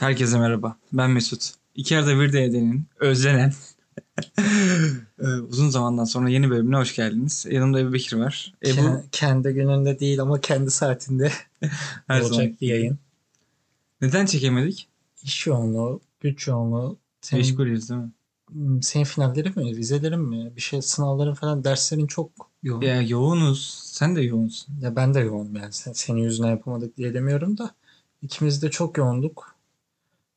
Herkese merhaba. Ben Mesut. İki arada bir de edenin, özlenen, e, uzun zamandan sonra yeni bölümüne hoş geldiniz. Yanımda Ebu Bekir var. Ebu Ke- kendi gününde değil ama kendi saatinde her olacak zaman. bir yayın. Neden çekemedik? İş yoğunluğu, güç yoğunluğu. Senin, Meşgulüz değil mi? Hmm, senin finallerin mi, vizelerin mi? Bir şey sınavların falan derslerin çok yoğun. Ya, Ya yoğunuz. Sen de yoğunsun. ben de yoğunum yani. Sen, senin yüzüne yapamadık diye demiyorum da. İkimiz de çok yoğunduk.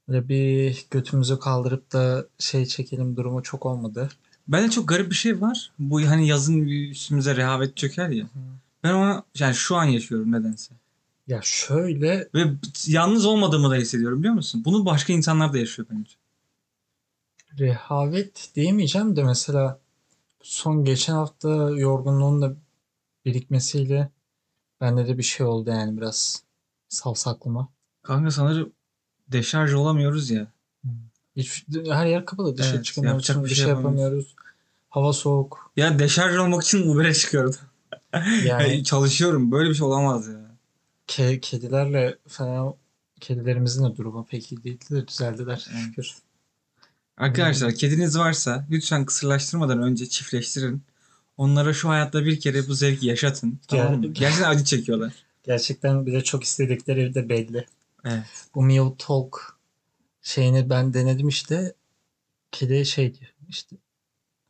Böyle bir götümüzü kaldırıp da şey çekelim durumu çok olmadı. Bende çok garip bir şey var. Bu hani yazın üstümüze rehavet çöker ya. Ben ona yani şu an yaşıyorum nedense. Ya şöyle Ve yalnız olmadığımı da hissediyorum biliyor musun? Bunu başka insanlar da yaşıyor bence. rehavet diyemeyeceğim de mesela son geçen hafta yorgunluğun da birikmesiyle bende de bir şey oldu yani biraz savsaklama. Kanka sanırım deşarj olamıyoruz ya. Hiç, her yer kapalı dışarı Evet, çıkamıyoruz, yapacak bir bir şey, şey yapamıyoruz. Hava soğuk. Ya deşarj olmak için Uber'e çıkıyordum. Yani Yani çalışıyorum. Böyle bir şey olamaz ya. ke- kedilerle falan kedilerimizin de durumu pek iyi değildi de düzeldiler Evet. şükür. Arkadaşlar kediniz varsa lütfen kısırlaştırmadan önce çiftleştirin. Onlara şu hayatta bir kere bu zevki yaşatın. Tamam mı? Ger- Gerçekten acı çekiyorlar. Gerçekten bir de çok istedikleri de belli. Evet. Bu Meow Talk şeyini ben denedim işte. Kedi şey diyor işte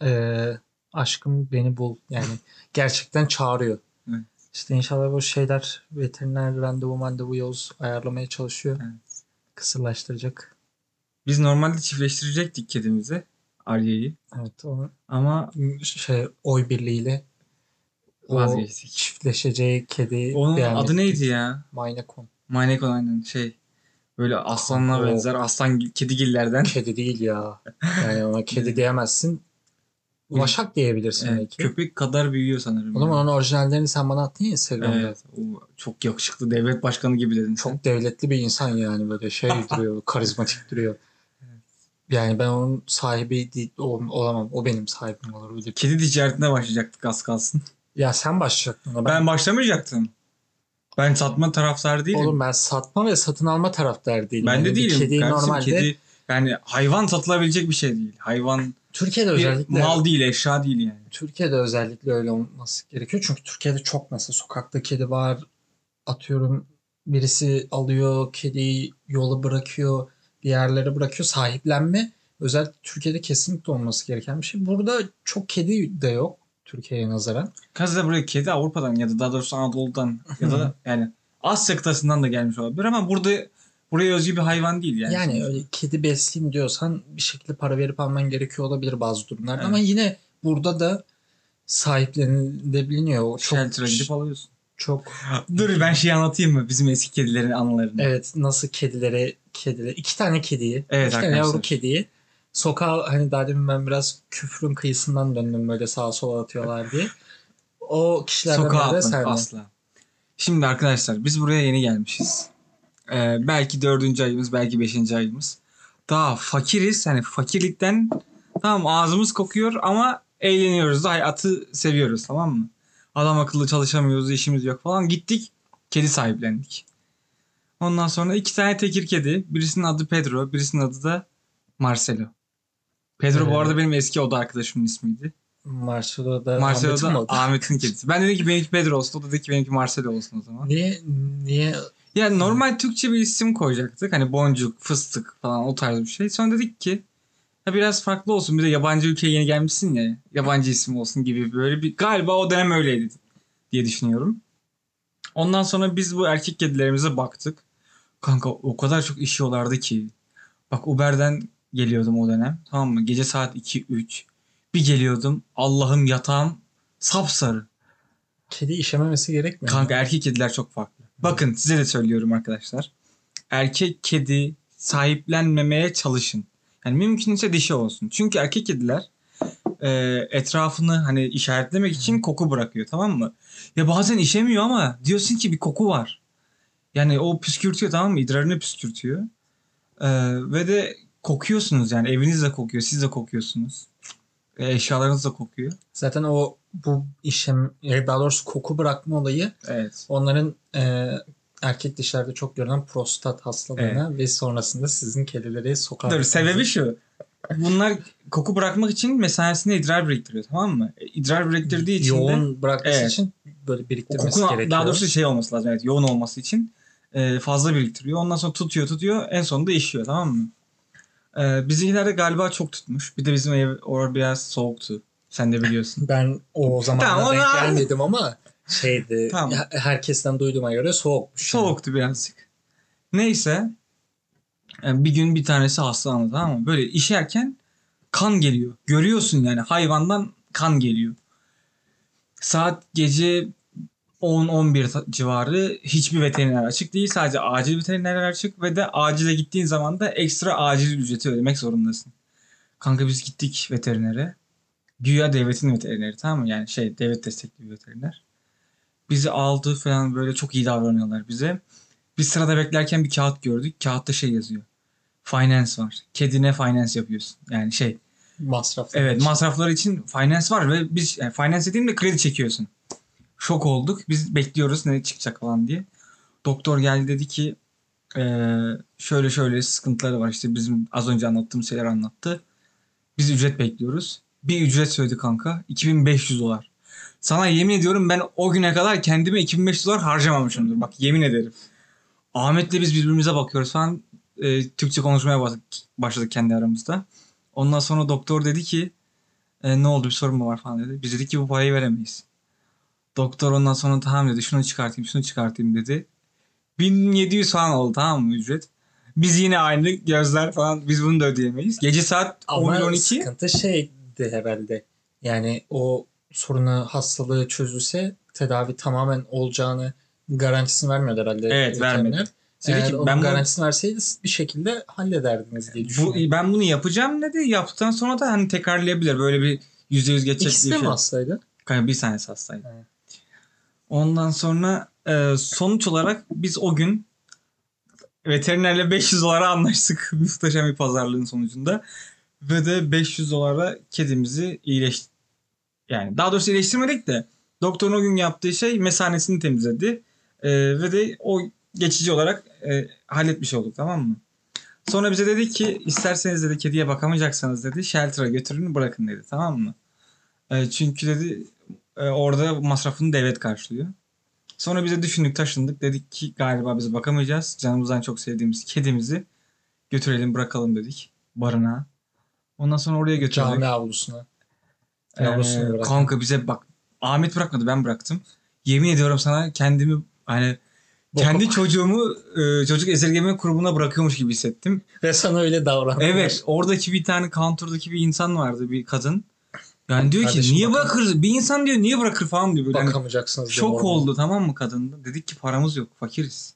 eee, aşkım beni bul. Yani gerçekten çağırıyor. Evet. İşte inşallah bu şeyler veteriner randevu mandevu yoluz ayarlamaya çalışıyor. Evet. Kısırlaştıracak. Biz normalde çiftleştirecektik kedimizi. Arya'yı. Evet o Ama şey oy birliğiyle vazgeçtik. çiftleşeceği kedi Onun adı neydi ya? Minecon. Manekon aynen şey. Böyle aslanla O- benzer aslan kedigillerden. Kedi değil ya. Yani ona kedi diyemezsin. Vaşak diyebilirsin Evet, belki. köpek kadar büyüyor sanırım. O zaman yani. onun orijinallerini sen bana attın ya Instagram'da. Evet. O çok yakışıklı devlet başkanı gibi dedin sen. Çok devletli bir insan yani böyle şey duruyor, karizmatik duruyor. Yani ben onun sahibi değil, ol- olamam. O benim sahibim olur. Öyle. Kedi ticaretine başlayacaktık az kalsın. Ya sen başlayacaktın ona. Ben, Ben, başlamayacaktım. Ben satma taraftarı değilim. Oğlum ben satma ve satın alma taraftarı değilim. ben de Yani değilim. Kedi Kardeşim, normalde kedi yani hayvan satılabilecek bir şey değil. Hayvan Türkiye'de özellikle mal değil, eşya değil yani. Türkiye'de özellikle öyle olması gerekiyor. Çünkü Türkiye'de çok mesela sokakta kedi var. Atıyorum birisi alıyor kediyi yola bırakıyor, bir yerlere bırakıyor. Sahiplenme özellikle Türkiye'de kesinlikle olması gereken bir şey. Burada çok kedi de yok Türkiye'ye nazaran. Kazada buraya kedi Avrupa'dan ya da daha doğrusu Anadolu'dan ya da yani Asya kıtasından da gelmiş olabilir ama burada buraya özgü bir hayvan değil yani. Yani, öyle kedi besleyeyim diyorsan bir şekilde para verip alman gerekiyor olabilir bazı durumlarda. Evet. Ama yine burada da sahiplenilebiliyor. Çok, Shelter'a gidip alıyorsun. çok Dur ben şey anlatayım mı? Bizim eski kedilerin anılarını. Evet nasıl kedilere kedilere iki tane kediyi Evet iki tane arkadaşlar. yavru kediyi sokağa hani daha demin ben biraz küfrün kıyısından döndüm böyle sağa sola atıyorlar diye. O kişilerden Sokağa atmadık sen. asla. Şimdi arkadaşlar biz buraya yeni gelmişiz. Ee, belki dördüncü ayımız belki beşinci ayımız. Daha fakiriz. Hani fakirlikten tamam ağzımız kokuyor ama eğleniyoruz da hayatı seviyoruz tamam mı? Adam akıllı çalışamıyoruz işimiz yok falan. Gittik kedi sahiplendik. Ondan sonra iki tane tekir kedi. Birisinin adı Pedro birisinin adı da Marcelo. Pedro bu Evet. arada benim eski oda arkadaşımın ismiydi. Marcelo da Marcelo Ahmet'in? Ahmet'in kedisi. Ben dedim ki benimki Pedro olsun. O da dedi ki benimki Marcelo olsun o zaman. Niye niye Ya normal Türkçe bir isim koyacaktık. Hani boncuk, fıstık falan o tarz bir şey. Sonra dedik ki ya biraz farklı olsun. Bir de yabancı ülkeye yeni gelmişsin ya. Yabancı isim olsun gibi böyle bir galiba o dönem öyleydi diye düşünüyorum. Ondan sonra biz bu erkek kedilerimize baktık. Kanka o kadar çok işiyorlardı ki. Bak Uber'den geliyordum o dönem. Tamam mı? Gece saat 2-3. Bir geliyordum. Allah'ım yatağım sapsarı. kedi işememesi gerekmiyor? Kanka erkek kediler çok farklı. Bakın size de söylüyorum arkadaşlar. Erkek kedi sahiplenmemeye çalışın. Yani mümkünse dişi olsun. Çünkü erkek kediler e, etrafını hani işaretlemek için koku bırakıyor tamam mı? Ya bazen işemiyor ama diyorsun ki bir koku var. Yani o püskürtüyor tamam mı? İdrarını püskürtüyor. E, ve de kokuyorsunuz yani eviniz de kokuyor, siz de kokuyorsunuz. E, eşyalarınız da kokuyor. Zaten o bu işem ya daha doğrusu koku bırakma olayı Evet. onların e, erkek dişlerde çok görülen prostat hastalığına ve sonrasında sizin kedileri sokağa Dur sebebi şu. Bunlar koku bırakmak için mesanesinde idrar biriktiriyor tamam mı? E, İdrar biriktirdiği için de yoğun bırakması Evet. için böyle biriktirmesi koku gerekiyor. daha doğrusu şey olması lazım evet yoğun olması için e, fazla biriktiriyor. Ondan sonra tutuyor tutuyor en sonunda işiyor tamam mı? E, bizimkiler de galiba çok tutmuş. Bir de bizim ev orada biraz soğuktu. Sen de biliyorsun. Ben o zamanlar Tamam, denk gelmedim ama şeydi Tamam. herkesten duyduğuma göre soğukmuş. Soğuktu birazcık. Neyse. e, Bir gün bir tanesi hastalandı tamam mı? Böyle işerken kan geliyor. Görüyorsun yani hayvandan kan geliyor. Saat gece 10-11 ta- civarı hiçbir veteriner açık değil. Sadece acil veterinerler açık ve de acile gittiğin zaman da ekstra acil ücreti ödemek zorundasın. Kanka biz gittik veterinere. Güya devletin veterineri tamam mı? Yani şey devlet destekli bir veteriner. Bizi aldı falan böyle çok iyi davranıyorlar bize. Biz sırada beklerken bir kağıt gördük. Kağıtta şey yazıyor. Finance var. Kedine finance yapıyorsun. Yani şey Masraflı. Evet masrafları için finance var ve biz yani finance dediğimde kredi çekiyorsun. Şok olduk. Biz bekliyoruz ne çıkacak falan diye. Doktor geldi dedi ki eee, şöyle şöyle sıkıntıları var işte bizim az önce anlattığım şeyler anlattı. Biz ücret bekliyoruz. Bir ücret söyledi kanka. 2500 dolar. Sana yemin ediyorum ben o güne kadar kendime 2500 dolar harcamamışımdır. Bak yemin ederim. Ahmet'le biz birbirimize bakıyoruz falan. Eee, Türkçe konuşmaya başladık kendi aramızda. Ondan sonra doktor dedi ki "E, ne oldu bir sorun mu var falan dedi. Biz dedik ki bu parayı veremeyiz. Doktor ondan sonra tamam dedi şunu çıkartayım şunu çıkartayım dedi. 1700 falan oldu tamam mı ücret. Biz yine aynı gözler falan biz bunu da ödeyemeyiz. Gece saat Ama 11-12 sıkıntı şeydi herhalde. Yani o sorunu hastalığı çözülse tedavi tamamen olacağını garantisini vermiyordu herhalde. Evet, vermedi. Dedi Eğer ki, ben bunu- garantisini verseydi bir şekilde hallederdiniz diye bu, düşünüyorum. ben bunu yapacağım dedi. Yaptıktan sonra da hani tekrarlayabilir. Böyle bir %100 geçecek İkisi diye de bir mi şey. hastaydı? Kanka bir tanesi hastaydı. Evet. Ondan sonra e, sonuç olarak biz o gün veterinerle 500 dolara anlaştık. Muhteşem bir pazarlığın sonucunda. Ve de 500 dolara kedimizi iyileş yani daha doğrusu iyileştirmedik de doktorun o gün yaptığı şey mesanesini temizledi. E, ve de o geçici olarak e, halletmiş olduk tamam mı? Sonra bize dedi ki isterseniz dedi kediye bakamayacaksanız dedi shelter'a götürün bırakın dedi tamam mı? E, çünkü dedi e, orada masrafını devlet karşılıyor. Sonra bize düşündük taşındık dedik ki galiba biz bakamayacağız. Canımızdan çok sevdiğimiz kedimizi götürelim bırakalım dedik barınağa. Ondan sonra oraya götürdük. Cami avlusuna. Ee, kanka bize bak Ahmet bırakmadı ben bıraktım. Yemin ediyorum sana kendimi hani kendi çocuğumu e, çocuk esirgeme kurumuna bırakıyormuş gibi hissettim. Ve sana öyle davrandı. Evet oradaki bir tane counter'daki bir insan vardı bir kadın. Yani diyor Kardeşim ki niye bakın. bırakır? Bir insan diyor niye bırakır falan diyor. Böyle hani Bakamayacaksınız. diye şok orada. oldu tamam mı kadın? Dedik ki paramız yok fakiriz.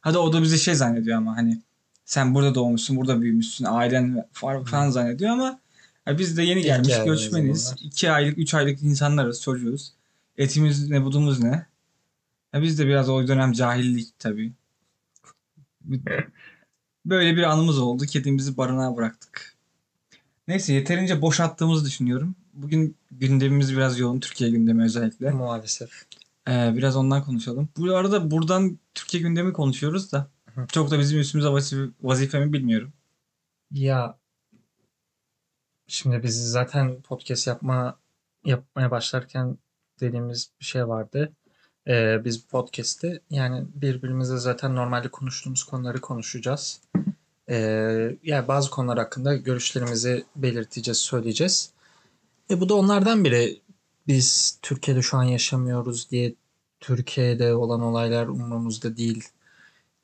Hadi o da bize şey zannediyor ama hani sen burada doğmuşsun burada büyümüşsün ailen falan zannediyor ama ya biz de yeni İlk gelmiş göçmeniz. zamanlar. 2 aylık 3 aylık insanlarız çocuğuz. Etimiz ne budumuz ne. Ya biz de biraz o dönem cahillik tabii. Böyle bir anımız oldu. Kedimizi barınağa bıraktık. Neyse yeterince boş attığımızı düşünüyorum. Bugün gündemimiz biraz yoğun. Türkiye gündemi özellikle. Maalesef. Ee, biraz ondan konuşalım. Bu arada buradan Türkiye gündemi konuşuyoruz da. Hı. Çok da bizim üstümüze vazife, vazife mi bilmiyorum. Ya şimdi biz zaten podcast yapma yapmaya başlarken dediğimiz bir şey vardı. Ee, biz podcast'te yani birbirimizle zaten normalde konuştuğumuz konuları konuşacağız. Ee, yani bazı konular hakkında görüşlerimizi belirteceğiz, söyleyeceğiz. E bu da onlardan biri. Biz Türkiye'de şu an yaşamıyoruz diye Türkiye'de olan olaylar umurumuzda değil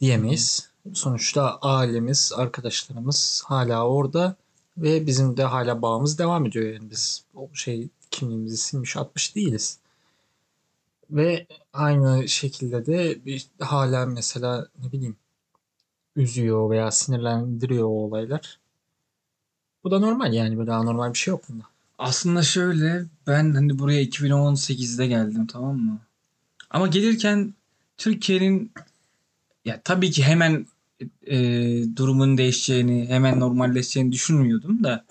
diyemeyiz. Sonuçta ailemiz, arkadaşlarımız hala orada ve bizim de hala bağımız devam ediyor. Yani biz o şey kimliğimizi silmiş atmış değiliz. Ve aynı şekilde de bir, hala mesela ne bileyim üzüyor veya sinirlendiriyor o olaylar. Bu da normal yani böyle anormal bir şey yok bunda. Aslında şöyle ben hani buraya 2018'de geldim tamam mı? Ama gelirken Türkiye'nin ya tabii ki hemen e, durumun değişeceğini, hemen normalleşeceğini düşünmüyordum da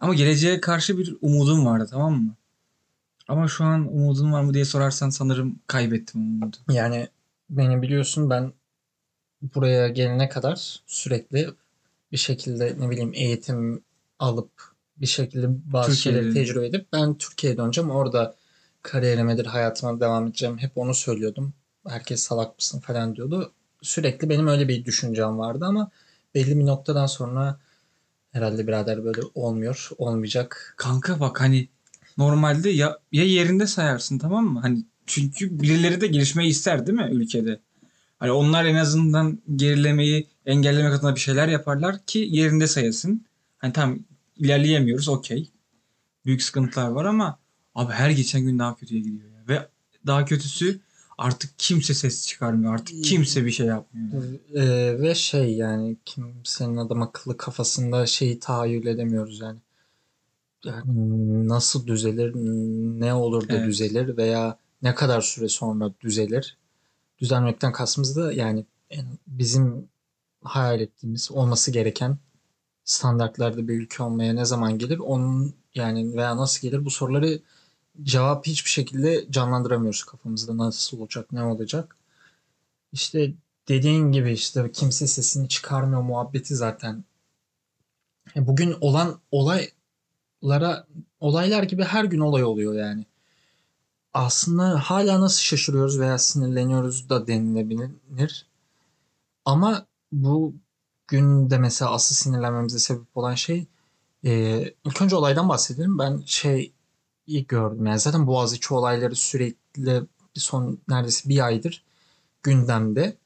ama geleceğe karşı bir umudum vardı tamam mı? Ama şu an umudun var mı diye sorarsan sanırım kaybettim umudu. Yani beni biliyorsun ben buraya gelene kadar sürekli bir şekilde ne bileyim eğitim alıp bir şekilde bazı Türkiye'de. şeyleri tecrübe edip ben Türkiye'ye döneceğim. Orada kariyerimedir, hayatıma devam edeceğim. Hep onu söylüyordum. Herkes salak mısın falan diyordu. Sürekli benim öyle bir düşüncem vardı ama belli bir noktadan sonra herhalde birader böyle olmuyor, olmayacak. Kanka bak hani normalde ya, ya yerinde sayarsın tamam mı? Hani çünkü birileri de gelişmeyi ister değil mi ülkede? Hani onlar en azından gerilemeyi engellemek adına bir şeyler yaparlar ki yerinde sayasın. Hani tam ilerleyemiyoruz okey. Büyük sıkıntılar var ama abi her geçen gün daha kötüye gidiyor ya. Ve daha kötüsü artık kimse ses çıkarmıyor. Artık kimse bir şey yapmıyor. Ee, ve şey yani kimsenin adam akıllı kafasında şeyi tahayyül edemiyoruz yani. Yani nasıl düzelir, ne olur da Evet. düzelir veya ne kadar süre sonra düzelir. Düzelmekten kastımız da yani bizim hayal ettiğimiz olması gereken standartlarda bir ülke olmaya ne zaman gelir onun yani veya nasıl gelir bu soruları cevap hiçbir şekilde canlandıramıyoruz kafamızda nasıl olacak ne olacak. İşte dediğin gibi işte kimse sesini çıkarmıyor muhabbeti zaten. E, Bugün olan olaylara olaylar gibi her gün olay oluyor yani. Aslında hala nasıl şaşırıyoruz veya sinirleniyoruz da denilebilir. Ama bu günde mesela asıl sinirlenmemize sebep olan şey e, ilk önce olaydan bahsedelim. Ben şey gördüm yani zaten Boğaziçi olayları sürekli bir son neredeyse bir aydır gündemde.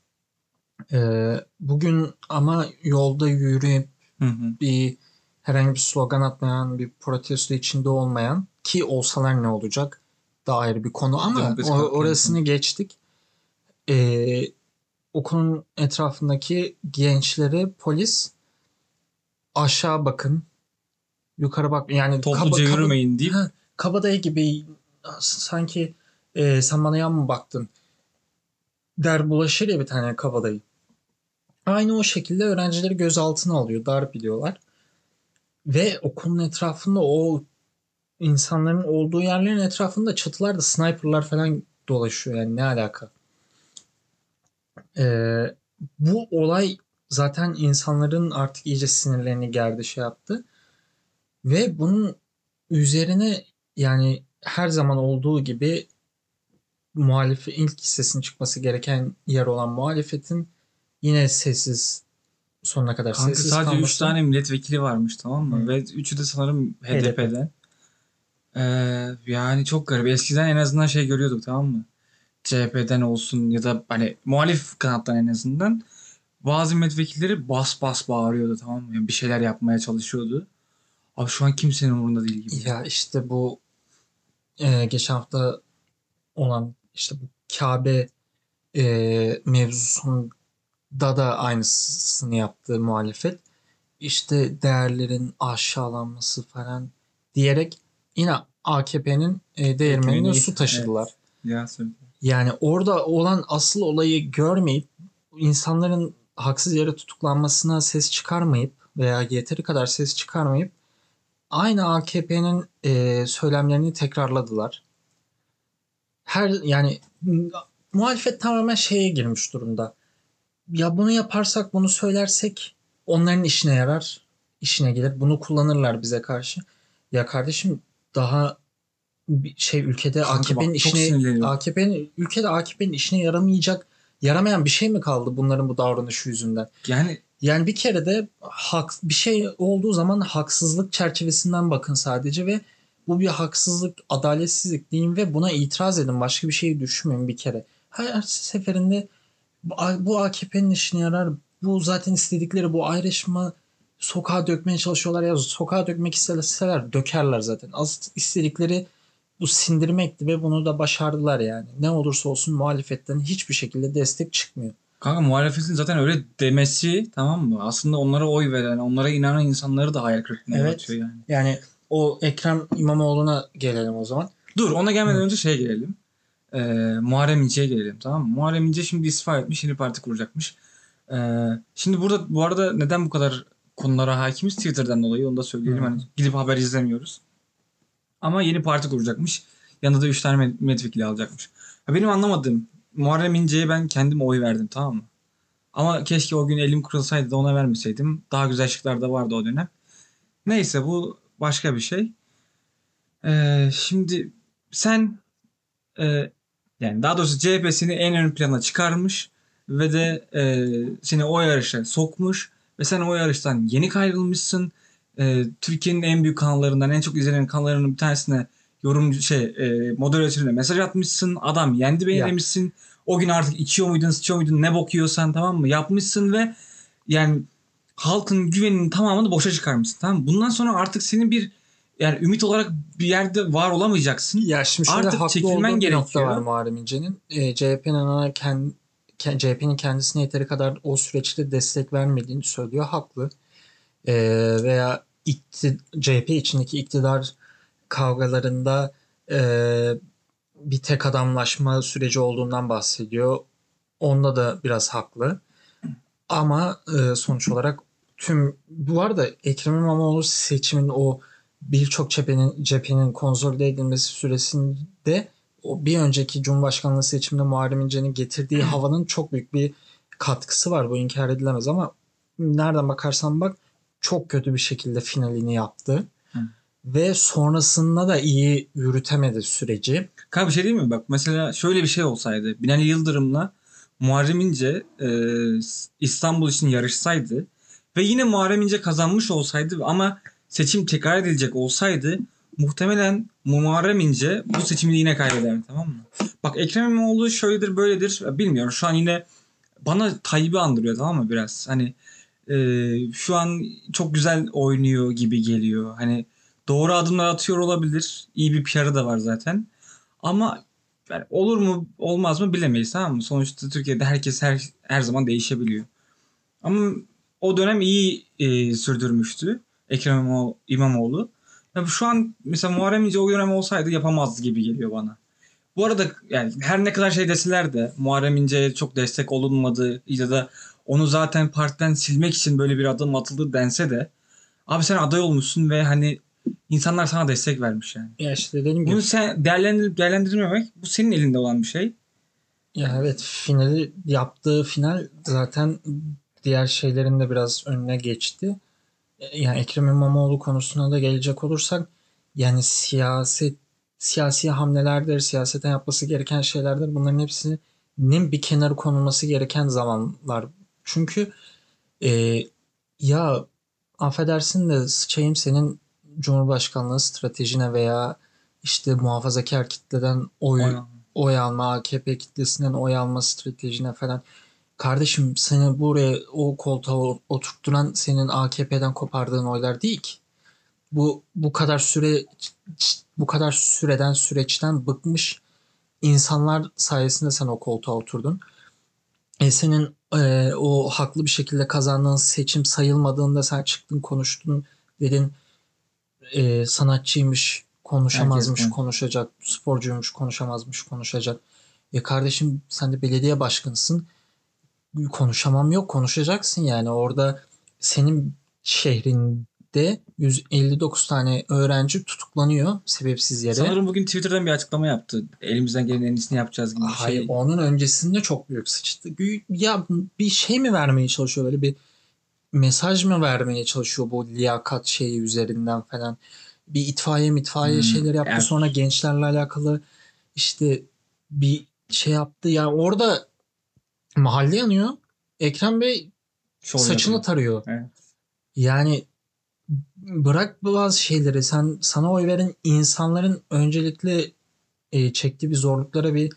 Ee, bugün ama yolda yürüyüp Hı hı. bir herhangi bir slogan atmayan, bir protesto içinde olmayan ki olsalar ne olacak? Da ayrı bir konu ama o- orasını geçtik. Ee, okulun etrafındaki gençleri polis aşağı bakın, yukarı bak yani Topluca kaba- yürümeyin deyip Ha, kabadayı gibi sanki e, sen bana yan mı baktın der bulaşır ya bir tane kabadayı. Aynı o şekilde öğrencileri gözaltına alıyor, darp ediyorlar. Ve okulun etrafında o insanların olduğu yerlerin etrafında çatılarda sniperlar falan dolaşıyor yani ne alaka. Ee, bu olay zaten insanların artık iyice sinirlerini gerdi şey yaptı. Ve bunun üzerine yani her zaman olduğu gibi muhalif ilk sesin çıkması gereken yer olan muhalefetin yine sessiz sonuna kadar Kanka sessiz sadece 3 kalması. tane milletvekili varmış tamam mı? Hı. Ve üçü de sanırım HDP. HDP'den. Ee, yani çok garip. Eskiden en azından şey görüyorduk tamam mı? CHP'den olsun ya da hani muhalif kanattan en azından bazı milletvekilleri bas bas bağırıyordu tamam mı? Yani bir şeyler yapmaya çalışıyordu. Abi şu an kimsenin umurunda değil gibi. Ya işte bu e, geçen hafta olan işte bu Kabe e, mevzusunda da aynısını yaptı muhalefet. İşte değerlerin aşağılanması falan diyerek yine AKP'nin e, değirmenine Ekmeğini- su taşıdılar. Ya söyle. Yani orada olan asıl olayı görmeyip insanların haksız yere tutuklanmasına ses çıkarmayıp veya yeteri kadar ses çıkarmayıp aynı AKP'nin e, söylemlerini tekrarladılar. Her yani muhalefet tamamen şeye girmiş durumda. Ya bunu yaparsak, bunu söylersek onların işine yarar, işine gelir. Bunu kullanırlar bize karşı. Ya kardeşim daha bir şey ülkede AKP'nin işine. AKP'nin ülkede AKP'nin işine yaramayacak, yaramayan bir şey mi kaldı bunların bu davranışı yüzünden? Yani Yani bir kere de hak bir şey olduğu zaman haksızlık çerçevesinden bakın sadece ve bu bir haksızlık, adaletsizlik deyin ve buna itiraz edin. Başka bir şey düşünmeyin bir kere. Her seferinde bu, bu AKP'nin işine yarar. Bu zaten istedikleri bu ayrışma sokağa dökmeye çalışıyorlar ya sokağa dökmek isteseler dökerler zaten. Az istedikleri bu sindirmekti ve bunu da başardılar yani. Ne olursa olsun muhalefetten hiçbir şekilde destek çıkmıyor. kanka muhalefetin zaten öyle demesi tamam mı? Aslında onlara oy veren, onlara inanan insanları da hayal kırıklığına Evet. uğratıyor yani. Yani o Ekrem İmamoğlu'na gelelim o zaman. Dur ona gelmeden Hı. önce şeye gelelim. Ee, Muharrem İnce'ye gelelim tamam mı? Muharrem İnce şimdi istifa etmiş yeni parti kuracakmış. Ee, şimdi burada bu arada neden bu kadar konulara hakimiz Twitter'dan dolayı onu da söyleyelim. Hı. Hani gidip haber izlemiyoruz. Ama yeni parti kuracakmış. Yanında da 3 tane milletvekili alacakmış. Ya benim anlamadığım Muharrem İnce'ye ben kendim oy verdim tamam mı? Ama keşke o gün elim kırılsaydı da ona vermeseydim. Daha güzel şıklar da vardı o dönem. Neyse bu başka bir şey. Ee, şimdi sen e, yani daha doğrusu CHP seni en ön plana çıkarmış ve de e, seni o yarışa sokmuş ve sen o yarıştan yeni ayrılmışsın. E, Türkiye'nin en büyük kanallarından en çok izlenen kanallarının bir tanesine yorum şey e, moderatörüne mesaj atmışsın. Adam yendi beni Ya. demişsin. O gün artık içiyor muydun, sıçıyor muydun, ne bok yiyorsan tamam mı? Yapmışsın ve yani halkın güveninin tamamını boşa çıkarmışsın. Tamam mı? Bundan sonra artık senin bir yani ümit olarak bir yerde var olamayacaksın. Ya şimdi şöyle Artık haklı çekilmen olduğu bir nokta gerekiyor. var Muharrem İnce'nin. E, CHP'nin ona kendi CHP'nin kendisine yeteri kadar o süreçte destek vermediğini söylüyor. Haklı. E, veya ikti- CHP içindeki iktidar kavgalarında e, bir tek adamlaşma süreci olduğundan bahsediyor. Onda da biraz haklı. Ama e, sonuç olarak tüm bu arada Ekrem İmamoğlu seçimin o birçok cephenin cephenin konsolide edilmesi süresinde o bir önceki Cumhurbaşkanlığı seçiminde Muharrem İnce'nin getirdiği havanın çok büyük bir katkısı var. Bu inkar edilemez ama nereden bakarsan bak çok kötü bir şekilde finalini yaptı. Hı. Ve sonrasında da iyi yürütemedi süreci. Kanka bir şey değil mi? Bak mesela şöyle bir şey olsaydı. Binali Yıldırım'la Muharrem İnce e, İstanbul için yarışsaydı ve yine Muharrem İnce kazanmış olsaydı ama seçim tekrar edilecek olsaydı muhtemelen Muharrem İnce bu seçimi yine kaybederdi tamam mı? Bak Ekrem İmamoğlu şöyledir böyledir bilmiyorum. Şu an yine bana Tayyip'i andırıyor tamam mı biraz? Hani e, şu an çok güzel oynuyor gibi geliyor. Hani doğru adımlar atıyor olabilir. İyi bir PR'ı da var zaten. Ama yani olur mu olmaz mı bilemeyiz tamam mı? Sonuçta Türkiye'de herkes her her zaman değişebiliyor. Ama o dönem iyi e, sürdürmüştü Ekrem İmamo- İmamoğlu. Ya şu an mesela Muharrem İnce o dönem olsaydı yapamazdı gibi geliyor bana. Bu arada yani her ne kadar şey deseler de Muharrem İnce'ye çok destek olunmadı ya da onu zaten partiden silmek için böyle bir adım atıldı dense de abi sen aday olmuşsun ve hani insanlar sana destek vermiş yani. Ya işte dediğim gibi Bunu sen değerlendirip değerlendirmemek bu senin elinde olan bir şey. Ya evet finali yaptığı final zaten diğer şeylerin de biraz önüne geçti. E, Yani Ekrem İmamoğlu konusuna da gelecek olursak yani siyaset siyasi hamlelerdir, siyaseten yapması gereken şeylerdir. Bunların hepsinin bir kenara konulması gereken zamanlar. Çünkü e, ya affedersin de sıçayım senin Cumhurbaşkanlığı stratejine veya işte muhafazakar kitleden oy oy alma, AKP kitlesinden oy alma stratejine falan. Kardeşim seni buraya o koltuğa oturtturan senin AKP'den kopardığın oylar değil ki. Bu bu kadar süre bu kadar süreden süreçten bıkmış insanlar sayesinde sen o koltuğa oturdun. E senin e, o haklı bir şekilde kazandığın seçim sayılmadığında sen çıktın konuştun dedin e, sanatçıymış konuşamazmış Herkes, evet. konuşacak sporcuymuş konuşamazmış konuşacak. E kardeşim sen de belediye başkanısın konuşamam yok konuşacaksın yani orada senin şehrinde 159 tane öğrenci tutuklanıyor sebepsiz yere. Sanırım bugün Twitter'dan bir açıklama yaptı. Elimizden gelen en iyisini yapacağız gibi bir Hayır şey. onun öncesinde çok büyük sıçtı. Ya bir şey mi vermeye çalışıyor böyle bir mesaj mı vermeye çalışıyor bu liyakat şeyi üzerinden falan. Bir itfaiye mitfaiye Hmm, şeyler yaptı evet. sonra gençlerle alakalı işte bir şey yaptı. Yani orada mahalle yanıyor. Ekrem Bey Şov saçını yapıyor. tarıyor. Evet. Yani bırak bazı şeyleri sen sana oy veren insanların öncelikle e, çektiği bir zorluklara bir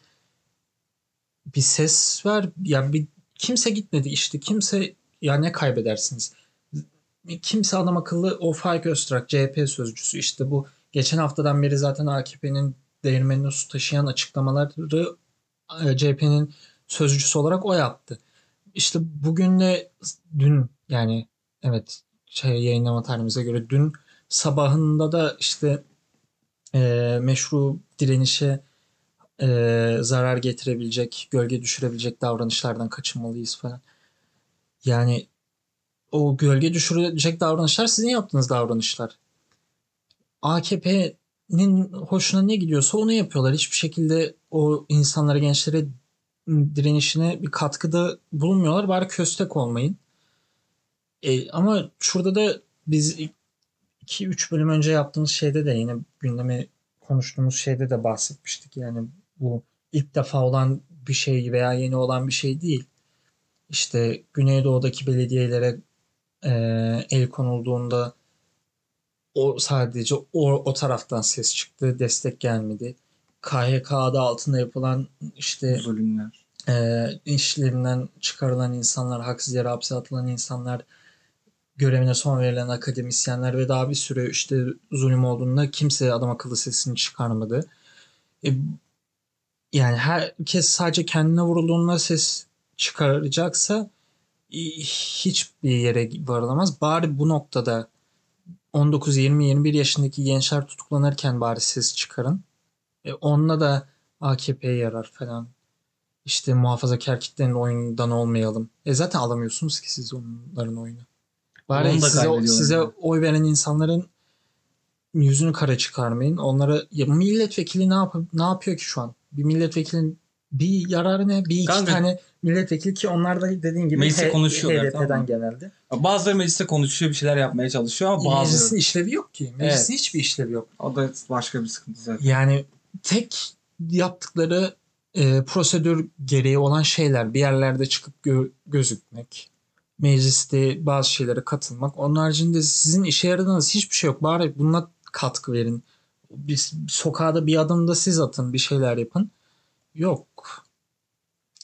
bir ses ver. Yani bir kimse gitmedi işte kimse ya ne kaybedersiniz? Kimse adam akıllı o Faik Öztürk CHP sözcüsü işte bu geçen haftadan beri zaten AKP'nin değirmenine su taşıyan açıklamaları e, CHP'nin sözcüsü olarak o yaptı. İşte bugün de dün yani evet şey yayınlama tarihimize göre dün sabahında da işte e, meşru direnişe e, zarar getirebilecek, gölge düşürebilecek davranışlardan kaçınmalıyız falan. Yani o gölge düşürecek davranışlar sizin yaptığınız davranışlar. AKP'nin hoşuna ne gidiyorsa onu yapıyorlar. Hiçbir şekilde o insanlara, gençlere direnişine bir katkıda bulunmuyorlar. Bari köstek olmayın. E, ama şurada da biz 2-3 bölüm önce yaptığımız şeyde de yine gündemi konuştuğumuz şeyde de bahsetmiştik. Yani bu ilk defa olan bir şey veya yeni olan bir şey değil. İşte Güneydoğu'daki belediyelere e, el konulduğunda o sadece o, o taraftan ses çıktı, destek gelmedi. KHK adı altında yapılan işte Zulümler. e, işlerinden çıkarılan insanlar, haksız yere hapse atılan insanlar, görevine son verilen akademisyenler ve daha bir sürü işte zulüm olduğunda kimse adam akıllı sesini çıkarmadı. E, yani herkes sadece kendine vurulduğunda ses çıkaracaksa e, hiçbir yere varılamaz. Bari bu noktada 19, 20, 21 yaşındaki gençler tutuklanırken bari ses çıkarın. E, onunla da AKP'ye yarar falan. İşte muhafazakar kitlenin oyundan olmayalım. E zaten alamıyorsunuz ki siz onların oyunu. Bari size, size oy veren insanların yüzünü kara çıkarmayın. Onlara ya milletvekili ne yap ne yapıyor ki şu an? Bir milletvekilinin bir yararı ne? Bir iki Kanka- tane milletvekili ki onlar da dediğin gibi Mecliste H- konuşuyorlar, HDP'den tamam genelde. Bazıları mecliste konuşuyor bir şeyler yapmaya çalışıyor ama Meclisin bazıları. işlevi yok ki. Meclisin hiçbir işlevi yok. O da başka bir sıkıntı zaten. Yani tek yaptıkları e, prosedür gereği olan şeyler bir yerlerde çıkıp gö- gözükmek, mecliste bazı şeylere katılmak. Onun haricinde sizin işe yaradığınız hiçbir şey yok. Bari buna katkı verin. Bir, sokağda bir adım da siz atın, bir şeyler yapın. Yok.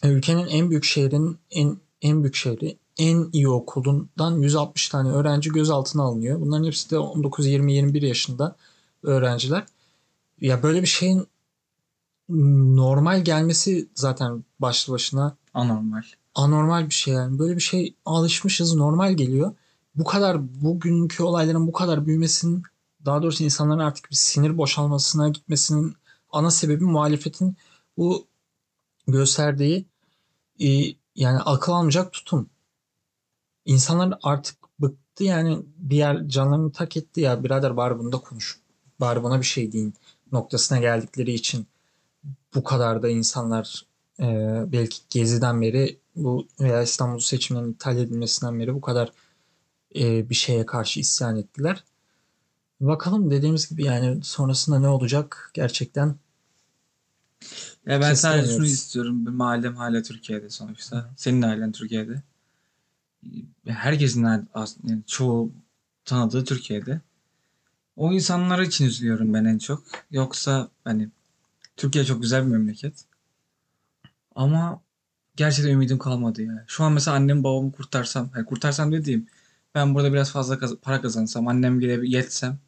Ülkenin en büyük şehrin en en büyük şehri en iyi okulundan 160 tane öğrenci gözaltına alınıyor. Bunların hepsi de 19, 20, 21 yaşında öğrenciler. Ya böyle bir şeyin normal gelmesi zaten başlı başına Anormal. Anormal bir şey yani. Böyle bir şey alışmışız normal geliyor. Bu kadar bugünkü olayların bu kadar büyümesinin daha doğrusu insanların artık bir sinir boşalmasına gitmesinin ana sebebi muhalefetin bu gösterdiği e, yani akıl almayacak tutum. İnsanlar artık bıktı yani bir yer canlarını tak etti ya birader bari bunda konuş. Bari buna bir şey deyin noktasına geldikleri için bu kadar da insanlar e, belki Gezi'den beri bu veya İstanbul seçimlerinin iptal edilmesinden beri bu kadar e, bir şeye karşı isyan ettiler. Bakalım dediğimiz gibi yani sonrasında ne olacak gerçekten Ya ben sadece şunu istiyorum. Benim ailem hala Türkiye'de sonuçta. Senin de ailen Türkiye'de. Herkesin aile- as- yani çoğu tanıdığı Türkiye'de. O insanlar için üzülüyorum ben en çok. Yoksa hani Türkiye çok güzel bir memleket. Ama gerçekten ümidim kalmadı ya. Şu an mesela annem babamı kurtarsam, hani kurtarsam dediğim ben burada biraz fazla kaz- para kazansam, annem gele yetsem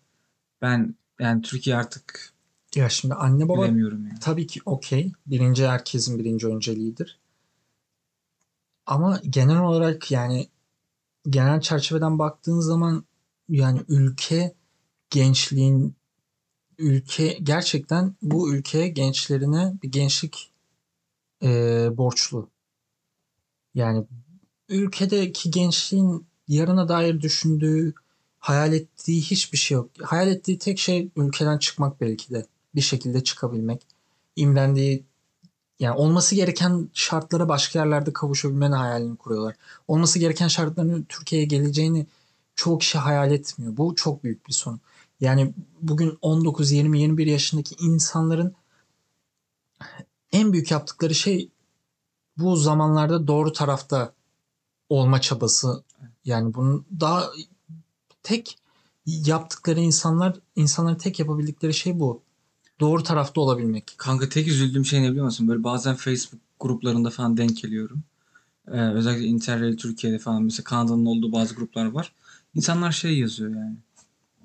ben yani Türkiye artık ya şimdi anne baba bilemiyorum yani. tabii ki okey. Birinci herkesin birinci önceliğidir. Ama genel olarak yani genel çerçeveden baktığın zaman yani ülke gençliğin ülke gerçekten bu ülke gençlerine bir gençlik e, borçlu. Yani ülkedeki gençliğin yarına dair düşündüğü, hayal ettiği hiçbir şey yok. Hayal ettiği tek şey ülkeden çıkmak belki de. Bir şekilde çıkabilmek. İmrendiği yani olması gereken şartlara başka yerlerde kavuşabilmenin hayalini kuruyorlar. Olması gereken şartların Türkiye'ye geleceğini çoğu kişi hayal etmiyor. Bu çok büyük bir sorun. Yani bugün 19, 20, 21 yaşındaki insanların en büyük yaptıkları şey bu zamanlarda doğru tarafta olma çabası. Yani bunun daha tek yaptıkları insanlar insanların tek yapabildikleri şey bu. Doğru tarafta olabilmek. Kanka tek üzüldüğüm şey ne biliyor musun? Böyle bazen Facebook gruplarında falan denk geliyorum. Ee, özellikle Interrail Türkiye'de falan mesela Kanada'nın olduğu bazı gruplar var. İnsanlar şey yazıyor yani.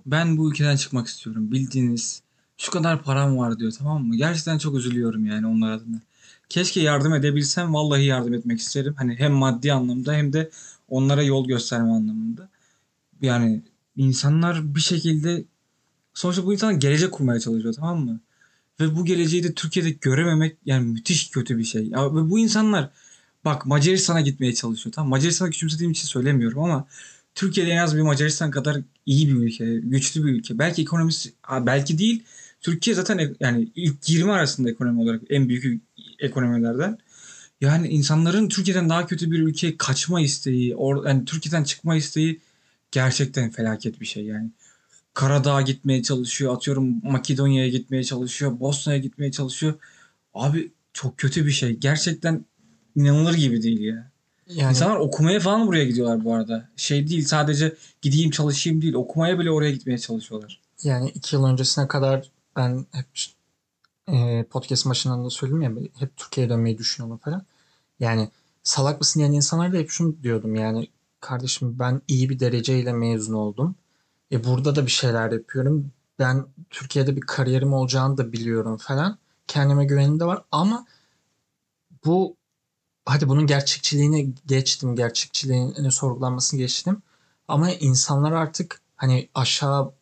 Ben bu ülkeden çıkmak istiyorum. Bildiğiniz şu kadar param var diyor tamam mı? Gerçekten çok üzülüyorum yani onlar adına. Keşke yardım edebilsem vallahi yardım etmek isterim. Hani hem maddi anlamda hem de onlara yol gösterme anlamında. Yani insanlar bir şekilde sonuçta bu insanlar gelecek kurmaya çalışıyor tamam mı? Ve bu geleceği de Türkiye'de görememek yani müthiş kötü bir şey. Ya, ve bu insanlar bak Macaristan'a gitmeye çalışıyor. Tamam Macaristan'ı küçümsediğim için söylemiyorum ama Türkiye'de en az bir Macaristan kadar iyi bir ülke, güçlü bir ülke. Belki ekonomisi belki değil. Türkiye zaten yani ilk 20 arasında ekonomi olarak en büyük ekonomilerden. Yani insanların Türkiye'den daha kötü bir ülkeye kaçma isteği, or, yani Türkiye'den çıkma isteği gerçekten felaket bir şey yani. Karadağ'a gitmeye çalışıyor, atıyorum Makedonya'ya gitmeye çalışıyor, Bosna'ya gitmeye çalışıyor. Abi çok kötü bir şey. Gerçekten inanılır gibi değil ya. Yani İnsanlar okumaya falan buraya gidiyorlar bu arada. Şey değil sadece gideyim çalışayım değil. Okumaya bile oraya gitmeye çalışıyorlar. yani iki yıl öncesine kadar ben hep e, podcast başından da söyledim ya hep Türkiye'ye dönmeyi düşünüyorum falan. Yani salak mısın diyen insanlar da hep şunu diyordum yani kardeşim ben iyi bir dereceyle mezun oldum. E burada da bir şeyler yapıyorum. Ben Türkiye'de bir kariyerim olacağını da biliyorum falan. Kendime güvenim de var ama bu hadi bunun gerçekçiliğini geçtim. Gerçekçiliğini sorgulanmasını geçtim. Ama insanlar artık hani aşağı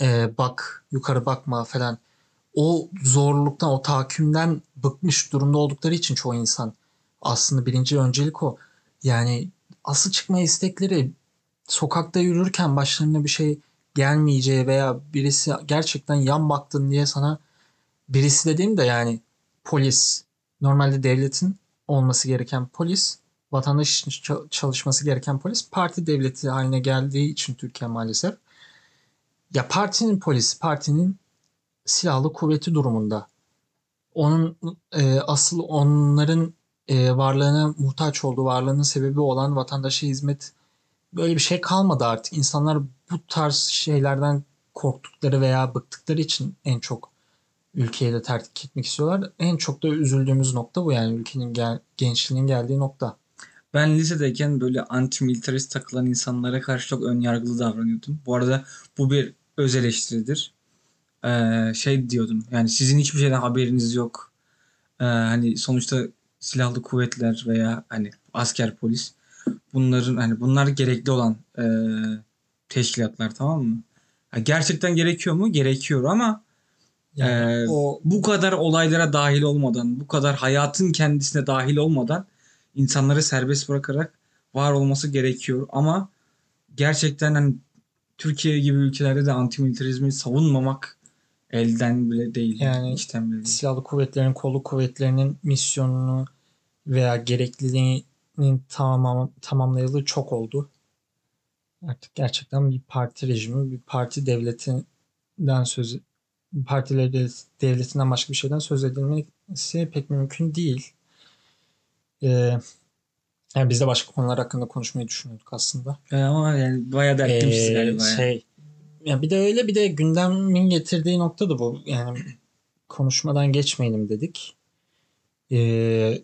e, bak, yukarı bakma falan. O zorluktan, o tahakkümden bıkmış durumda oldukları için çoğu insan aslında birinci öncelik o. Yani asıl çıkma istekleri sokakta yürürken başlarına bir şey gelmeyeceği veya birisi gerçekten yan baktın diye sana birisi dediğim de yani polis normalde devletin olması gereken polis vatandaş için ça- çalışması gereken polis parti devleti haline geldiği için Türkiye maalesef ya partinin polisi partinin silahlı kuvveti durumunda onun e, asıl onların e, varlığına muhtaç olduğu varlığının sebebi olan vatandaşa hizmet böyle bir şey kalmadı artık. İnsanlar bu tarz şeylerden korktukları veya bıktıkları için en çok ülkeyi de terk etmek istiyorlar. En çok da üzüldüğümüz nokta bu yani ülkenin gel- gençliğinin geldiği nokta. Ben lisedeyken böyle anti-militarist takılan insanlara karşı çok ön yargılı davranıyordum. Bu arada bu bir öz eleştiridir. Ee, şey diyordum yani sizin hiçbir şeyden haberiniz yok. Ee, hani sonuçta silahlı kuvvetler veya hani asker polis bunların hani bunlar gerekli olan e, teşkilatlar tamam mı? Ha, gerçekten gerekiyor mu? Gerekiyor ama Yani Ee, o bu kadar olaylara dahil olmadan, bu kadar hayatın kendisine dahil olmadan insanları serbest bırakarak var olması gerekiyor. Ama gerçekten hani Türkiye gibi ülkelerde de antimilitarizmi savunmamak elden bile değil. Yani içten bile değil. silahlı kuvvetlerin, kolluk kuvvetlerinin misyonunu veya gerekliliğinin tamam, tamamlayalı çok oldu. Artık gerçekten bir parti rejimi, bir parti devletinden söz partileri devlet- devletinden başka bir şeyden söz edilmesi pek mümkün değil. Ee, yani biz de başka konular hakkında konuşmayı düşünüyorduk aslında. Ee, ama yani bayağı dertlemişiz Ee, galiba. Şey, ya bir de öyle bir de gündemin getirdiği nokta da bu. Yani konuşmadan geçmeyelim dedik. Ee,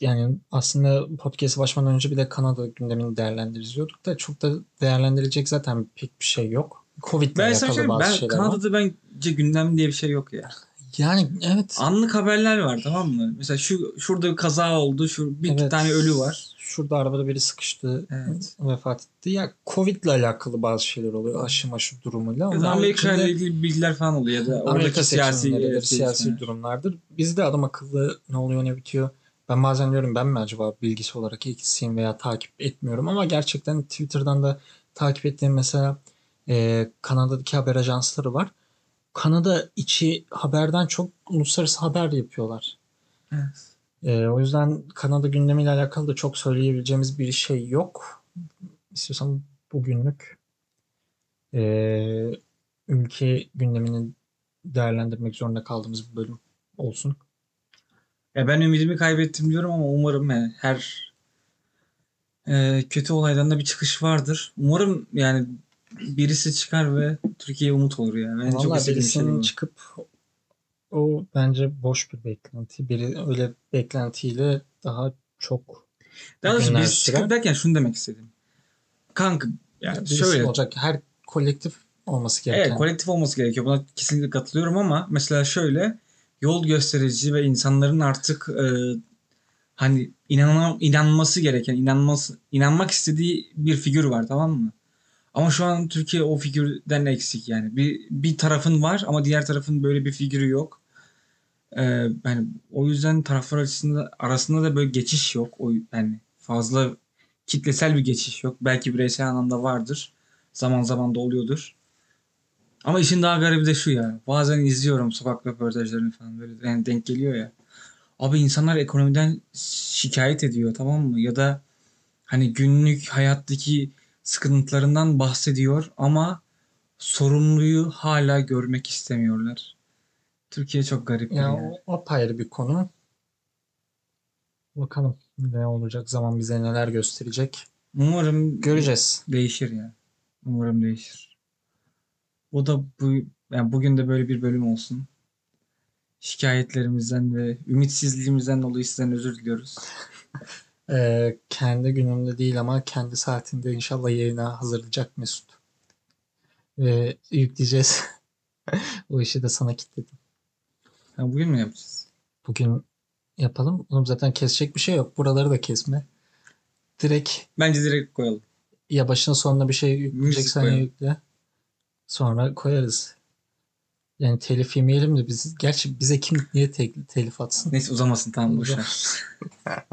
yani aslında podcast'ı başlamadan önce bir de Kanada gündemini değerlendiriyorduk da çok da değerlendirilecek zaten pek bir şey yok. Covid'le Ben alakalı söyleyeyim, bazı ben şeyler var. Kanada'da bence gündem diye bir şey yok ya. Yani evet. Anlık haberler var tamam mı? Mesela şu şurada bir kaza oldu, şu bir evet. tane ölü var. Şurada arabada biri sıkıştı. Evet. Vefat etti. Ya Covid'le alakalı bazı şeyler oluyor. Aşı maşı durumuyla. Onlar Amerika içinde- ile ilgili bilgiler falan oluyor ya da Amerika oradaki siyasi evet, siyasi gelişmeler. durumlardır. Bizde adam akıllı ne oluyor ne bitiyor. Ben bazen diyorum ben mi acaba bilgisi olarak eksilsiyim veya takip etmiyorum ama gerçekten Twitter'dan da takip ettiğim mesela e, Kanada'daki haber ajansları var. Kanada içi haberden çok uluslararası haber yapıyorlar. Evet. E, o yüzden Kanada gündemiyle alakalı da çok söyleyebileceğimiz bir şey yok. İstiyorsan bugünlük e, ülke gündemini değerlendirmek zorunda kaldığımız bir bölüm olsun. Ya ben ümidimi kaybettim diyorum ama umarım yani her e, kötü olaydan da bir çıkış vardır. Umarım yani birisi çıkar ve Türkiye'ye umut olur ya. Ben çok Vallahi istediğim şey birisinin bu. çıkıp o bence boş bir beklenti. Biri öyle beklentiyle daha çok Daha doğrusu sürer. çıkıp derken şunu demek istedim. Kanka yani şöyle olacak. Her kolektif olması gereken. Evet kolektif olması gerekiyor. Buna kesinlikle katılıyorum ama mesela şöyle yol gösterici ve insanların artık e, hani inanan, inanması gereken, inanması, inanmak istediği bir figür var tamam mı? Ama şu an Türkiye o figürden eksik yani. Bir, bir tarafın var ama diğer tarafın böyle bir figürü yok. E, yani o yüzden taraflar arasında, arasında da böyle geçiş yok. O, yani fazla kitlesel bir geçiş yok. Belki bireysel anlamda vardır. Zaman zaman da oluyordur. Ama işin daha garibi de şu ya. Bazen izliyorum sokak röportajlarını falan böyle yani denk geliyor ya. Abi insanlar ekonomiden şikayet ediyor tamam mı? Ya da hani günlük hayattaki sıkıntılarından bahsediyor ama sorumluyu hala görmek istemiyorlar. Türkiye çok garip Ya yer. o apayrı bir konu. Bakalım ne olacak zaman bize neler gösterecek. Umarım Göreceğiz. değişir ya. Umarım değişir. O da bu yani bugün de böyle bir bölüm olsun. Şikayetlerimizden ve ümitsizliğimizden dolayı sizden özür diliyoruz. Ee, kendi günümde değil ama kendi saatinde inşallah yayına hazırlayacak Mesut. Ve yükleyeceğiz. o işi de sana kilitledim. Ha, bugün mü yapacağız? Bugün yapalım. Oğlum zaten kesecek bir şey yok. Buraları da kesme. Direkt Bence direkt koyalım. ya başına sonuna bir şey yükleyeceksen ya yükle. Sonra koyarız. Yani telif yemeyelim de biz gerçi bize kim niye te- telif atsın? Neyse uzamasın tamam boşver.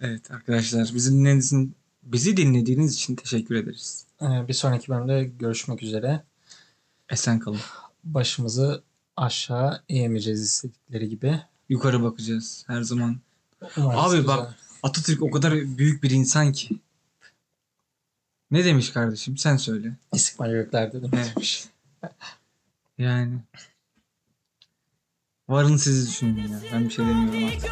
evet arkadaşlar bizi dinlediğiniz bizi dinlediğiniz için teşekkür ederiz. Ee, bir sonraki bölümde görüşmek üzere. Esen kalın. Başımızı aşağı eğemeyeceğiz istedikleri gibi. Yukarı bakacağız her zaman. Umarız Abi güzel. bak Atatürk o kadar büyük bir insan ki. Ne demiş kardeşim sen söyle. İstikbal gökler dedim. Evet. Yani. Varın sizi düşünün ya. Ben bir şey demiyorum artık.